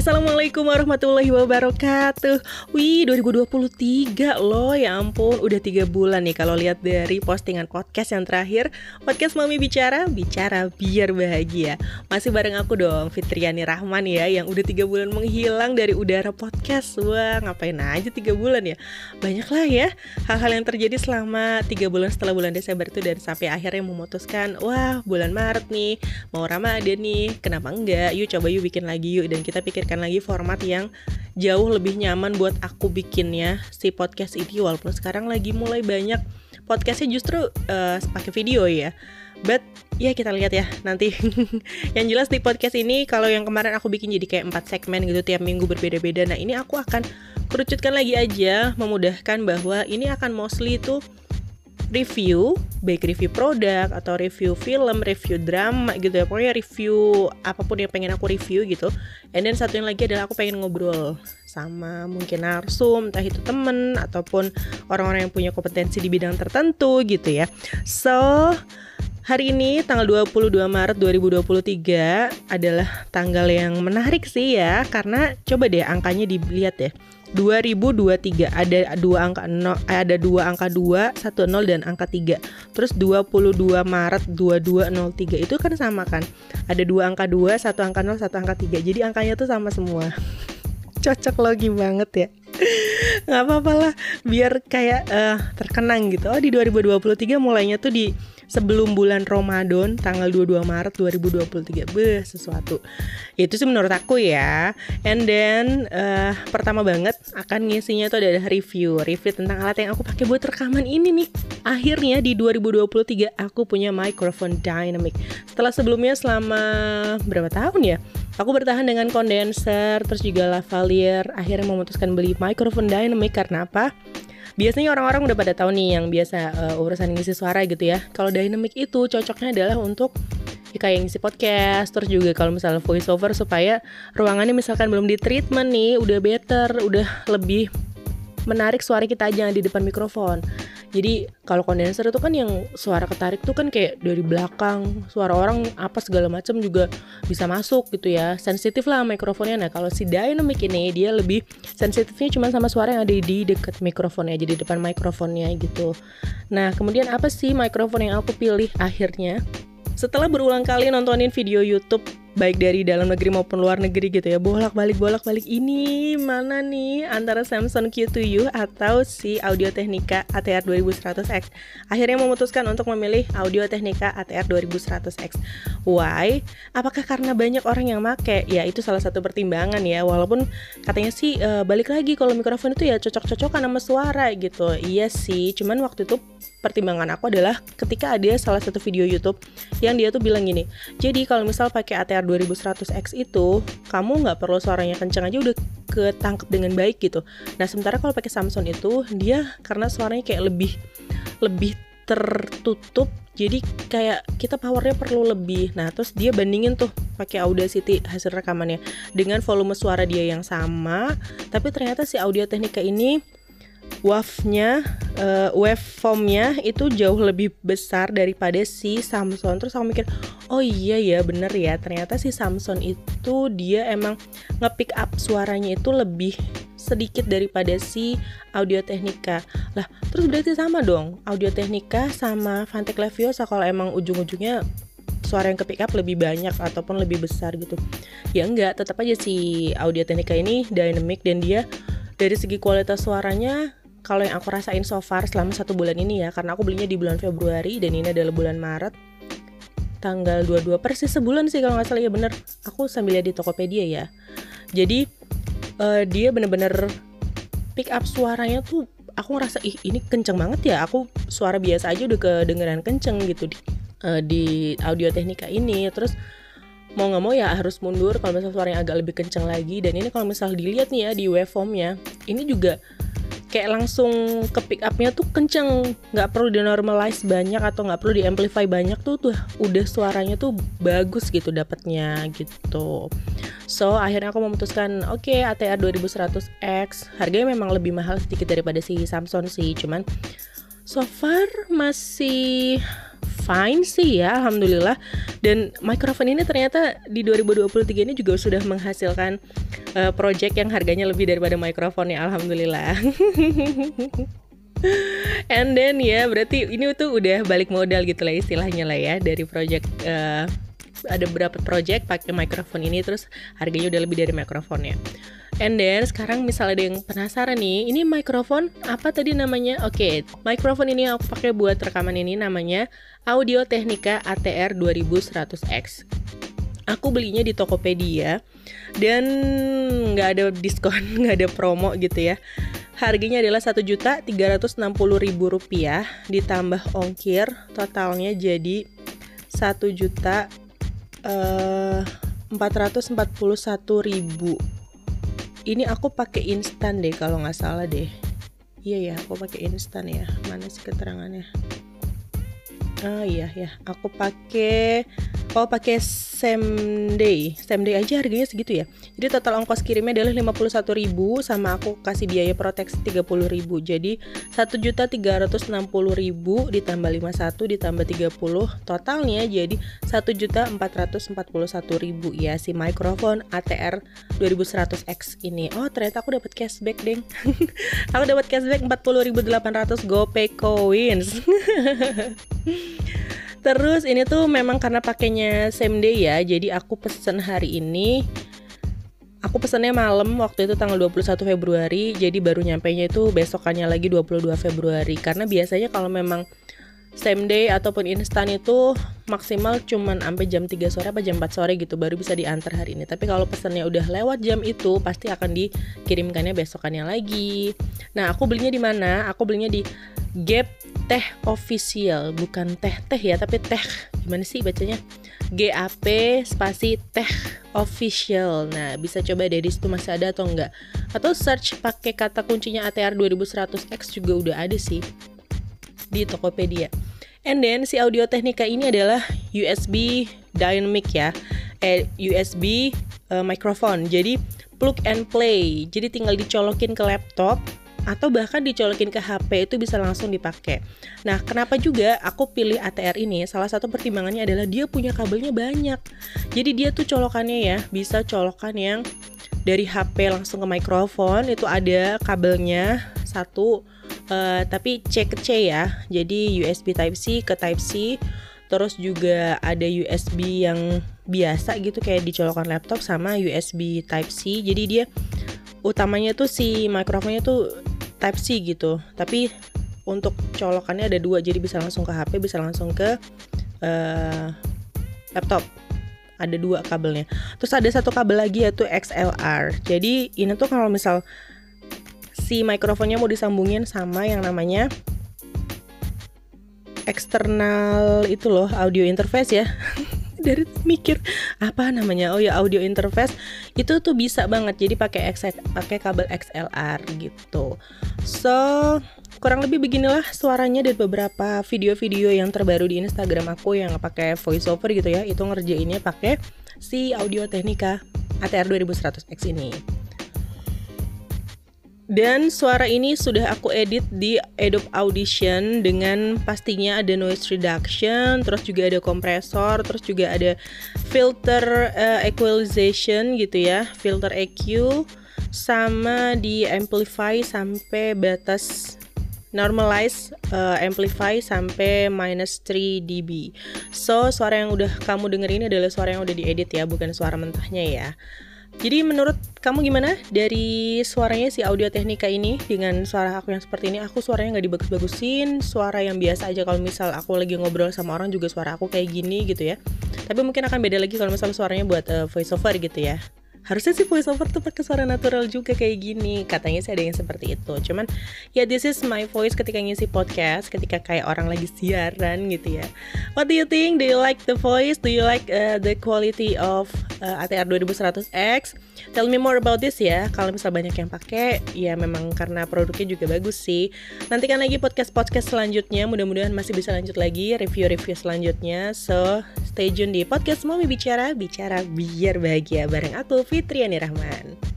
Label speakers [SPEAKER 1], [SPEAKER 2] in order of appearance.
[SPEAKER 1] Assalamualaikum warahmatullahi wabarakatuh. Wih 2023 loh ya ampun. Udah 3 bulan nih kalau lihat dari postingan podcast yang terakhir. Podcast Mami Bicara, bicara biar bahagia. Masih bareng aku dong Fitriani Rahman ya Yang udah 3 bulan menghilang dari udara podcast. Wah ngapain aja 3 bulan ya? Banyak lah ya Hal-hal yang terjadi selama 3 bulan setelah bulan Desember itu Dan sampai akhirnya memutuskan Wah bulan Maret nih Mau Ramadan nih Kenapa enggak? Yuk coba yuk bikin lagi yuk. Dan kita pikirkan lagi format yang jauh lebih nyaman buat aku bikinnya si podcast ini walaupun sekarang lagi mulai banyak podcastnya justru uh, pakai video ya. But ya kita lihat ya nanti. Yang jelas di podcast ini kalau yang kemarin aku bikin jadi kayak empat segmen gitu tiap minggu berbeda-beda. Nah ini aku akan kerucutkan lagi aja memudahkan bahwa ini akan mostly itu review, baik review produk atau review film, review drama gitu ya. Pokoknya review apa pun yang pengen aku review gitu. And then satu yang lagi adalah aku pengen ngobrol sama mungkin narsum, entah itu temen ataupun orang-orang yang punya kompetensi di bidang tertentu gitu ya. So, Hari ini tanggal 22 Maret 2023 adalah tanggal yang menarik sih ya karena coba deh angkanya dilihat ya. 2023 ada dua angka 0 eh, ada dua angka 2, 10 dan angka 3. Terus 22 Maret 2203 itu kan sama kan? Ada dua angka 2, satu angka 0, satu angka 3. Jadi angkanya tuh sama semua. Cocok logi banget ya. Nggak apa-apa lah biar kayak uh, terkenang gitu. Oh di 2023 mulainya tuh di sebelum bulan Ramadan tanggal 22 Maret 2023 beh sesuatu. Itu sih menurut aku ya. And then uh, pertama banget akan ngisinya itu adalah review review tentang alat yang aku pakai buat rekaman ini nih. Akhirnya di 2023 aku punya microphone dynamic. Setelah sebelumnya selama berapa tahun ya Aku bertahan dengan kondenser, terus juga lavalier. Akhirnya memutuskan beli microphone dynamic karena apa? biasanya orang-orang udah pada tahu nih yang biasa uh, urusan ngisi suara gitu ya. Kalau dynamic itu cocoknya adalah untuk ya kayak ngisi podcast terus juga kalau misalnya voice over supaya ruangannya misalkan belum di treatment nih udah better udah lebih menarik suara kita aja di depan mikrofon. Jadi kalau kondenser itu kan yang suara ketarik tuh kan kayak dari belakang. Suara orang apa segala macam juga bisa masuk gitu ya. Sensitif lah mikrofonnya. Nah kalau si dynamic ini dia lebih sensitifnya cuma sama suara yang ada di dekat mikrofonnya jadi depan mikrofonnya gitu. Nah kemudian apa sih mikrofon yang aku pilih akhirnya? Setelah berulang kali nontonin video YouTube baik dari dalam negeri maupun luar negeri gitu ya bolak balik bolak balik ini mana nih antara Samsung Q2U atau si Audio Technica ATR 2100X akhirnya memutuskan untuk memilih Audio Technica ATR 2100X why? Apakah karena banyak orang yang make? Ya itu salah satu pertimbangan ya. Walaupun katanya sih uh, balik lagi kalau mikrofon itu ya cocok-cocokan sama suara gitu. Iya sih cuman waktu itu pertimbangan aku adalah ketika ada salah satu video YouTube yang dia tuh bilang gini jadi kalau misal pakai ATR layar 2100X itu kamu nggak perlu suaranya kencang aja udah ketangkep dengan baik gitu. Nah sementara kalau pakai Samsung itu dia karena suaranya kayak lebih lebih tertutup jadi kayak kita powernya perlu lebih nah terus dia bandingin tuh pakai Audacity hasil rekamannya dengan volume suara dia yang sama tapi ternyata si Audio Technica ini wave-nya uh, waveformnya itu jauh lebih besar daripada si Samsung. Terus aku mikir oh iya ya bener ya. Ternyata si Samsung itu dia emang nge-pick up suaranya itu lebih sedikit daripada si Audio Technica. Lah terus berarti sama dong. Audio Technica sama Fantech Leviosa kalau emang ujung-ujungnya suara yang ke pick up lebih banyak ataupun lebih besar gitu. Ya enggak tetap aja si Audio Technica ini dynamic dan dia dari segi kualitas suaranya kalau yang aku rasain so far selama satu bulan ini ya karena aku belinya di bulan Februari dan ini adalah bulan Maret tanggal 22 persis sebulan sih kalau nggak salah ya bener. Aku sambil lihat di Tokopedia ya. Jadi uh, dia bener-bener pick up suaranya tuh aku ngerasa ih ini kenceng banget ya aku suara biasa aja udah kedengeran kenceng gitu. Di, uh, di audio teknika ini terus mau nggak mau ya harus mundur kalau misalnya suaranya agak lebih kenceng lagi. Dan ini kalau misalnya dilihat nih ya di waveformnya ini juga kayak langsung ke pick upnya tuh kenceng. Nggak perlu di normalize banyak atau nggak perlu di amplify banyak tuh tuh udah suaranya tuh bagus gitu dapatnya gitu. So akhirnya aku memutuskan oke okay, ATR 2100X harganya memang lebih mahal sedikit daripada si Samsung sih cuman so far masih fine sih ya alhamdulillah. Dan microphone ini ternyata di 2023 ini juga sudah menghasilkan uh, project yang harganya lebih daripada microphone ya alhamdulillah And then ya berarti ini tuh udah balik modal gitu lah istilahnya lah ya dari project uh, ada berapa project pakai microphone ini terus harganya udah lebih dari mikrofonnya. And then sekarang misalnya ada yang penasaran nih, ini mikrofon apa tadi namanya? Oke, okay, mikrofon ini aku pakai buat rekaman ini namanya Audio Technica ATR 2100X. Aku belinya di Tokopedia dan nggak ada diskon, nggak ada promo gitu ya. Harganya adalah satu juta tiga ratus enam puluh ribu rupiah ditambah ongkir, totalnya jadi satu juta eh, empat ratus empat puluh satu ribu. Ini aku pakai instan deh kalau nggak salah deh. Iya ya aku pakai instan ya. Mana sih keterangannya? Oh iya ya aku pakai oh pakai same day. Same day aja harganya segitu ya. Jadi total ongkos kirimnya adalah 51.000 sama aku kasih biaya proteksi 30.000 jadi 1.360.000 ditambah 51 ditambah 30 totalnya jadi 1.441.000 ya si microphone ATR 2100X ini. Oh ternyata aku dapat cashback deng. Aku dapat cashback 40.800 GoPay coins Terus ini tuh memang karena pakainya same day ya, jadi aku pesen hari ini. Aku pesennya malam waktu itu tanggal 21 Februari, jadi baru nyampe nya itu besokannya lagi 22 Februari. Karena biasanya kalau memang same day ataupun instan itu maksimal cuman sampai jam 3 sore apa jam 4 sore gitu baru bisa diantar hari ini. Tapi kalau pesannya udah lewat jam itu pasti akan dikirimkannya besokannya lagi. Nah, aku belinya di mana? Aku belinya di Gap Teh Official, bukan teh teh ya, tapi teh. Gimana sih bacanya? GAP spasi Teh Official. Nah, bisa coba deh di situ masih ada atau enggak. Atau search pakai kata kuncinya ATR 2100X juga udah ada sih di Tokopedia. And then si audio teknika ini adalah USB dynamic ya. Eh USB uh, microphone. Jadi plug and play. Jadi tinggal dicolokin ke laptop atau bahkan dicolokin ke HP itu bisa langsung dipakai. Nah, kenapa juga aku pilih ATR ini? Salah satu pertimbangannya adalah dia punya kabelnya banyak. Jadi dia tuh colokannya ya, bisa colokan yang dari HP langsung ke mikrofon itu ada kabelnya satu uh, tapi C ke C ya. Jadi USB Type C ke Type C. Terus juga ada USB yang biasa gitu kayak dicolokan laptop sama USB Type C. Jadi dia utamanya tuh si mikrofonnya tuh Type C gitu. Tapi untuk colokannya ada dua jadi bisa langsung ke HP bisa langsung ke uh, laptop. Ada dua kabelnya. Terus ada satu kabel lagi yaitu XLR jadi ini tuh kalau misal si mikrofonnya mau disambungin sama yang namanya eksternal itu loh audio interface ya dari mikir apa namanya oh ya audio interface itu tuh bisa banget. Jadi pakai pakai kabel XLR gitu. So kurang lebih beginilah suaranya dari beberapa video-video yang terbaru di Instagram aku yang pakai voiceover gitu ya. Itu ngerjainnya pakai si Audio Technica ATR 2100X ini dan suara ini sudah aku edit di Adobe Audition dengan pastinya ada noise reduction, terus juga ada kompresor, terus juga ada filter uh, equalization gitu ya, filter EQ sama di amplify sampai batas normalize uh, amplify sampai minus 3 dB. So suara yang udah kamu dengerin adalah suara yang udah diedit ya, bukan suara mentahnya ya. Jadi menurut kamu gimana dari suaranya si audio teknika ini dengan suara aku yang seperti ini? Aku suaranya nggak dibagus-bagusin, suara yang biasa aja kalau misal aku lagi ngobrol sama orang juga suara aku kayak gini gitu ya. Tapi mungkin akan beda lagi kalau misal suaranya buat uh, voiceover gitu ya harusnya sih voiceover tuh pakai suara natural juga kayak gini. Katanya sih ada yang seperti itu. Cuman ya this is my voice ketika ngisi podcast ketika kayak orang lagi siaran gitu ya. What do you think? Do you like the voice? Do you like uh, the quality of uh, ATR 2100X tell me more about this ya. Kalau misal banyak yang pakai ya memang karena produknya juga bagus sih. Nantikan lagi podcast podcast selanjutnya. Mudah-mudahan masih bisa lanjut lagi review-review selanjutnya. So stay tune di podcast Mami Bicara. Bicara biar bahagia bareng aku Fitriani Rahman.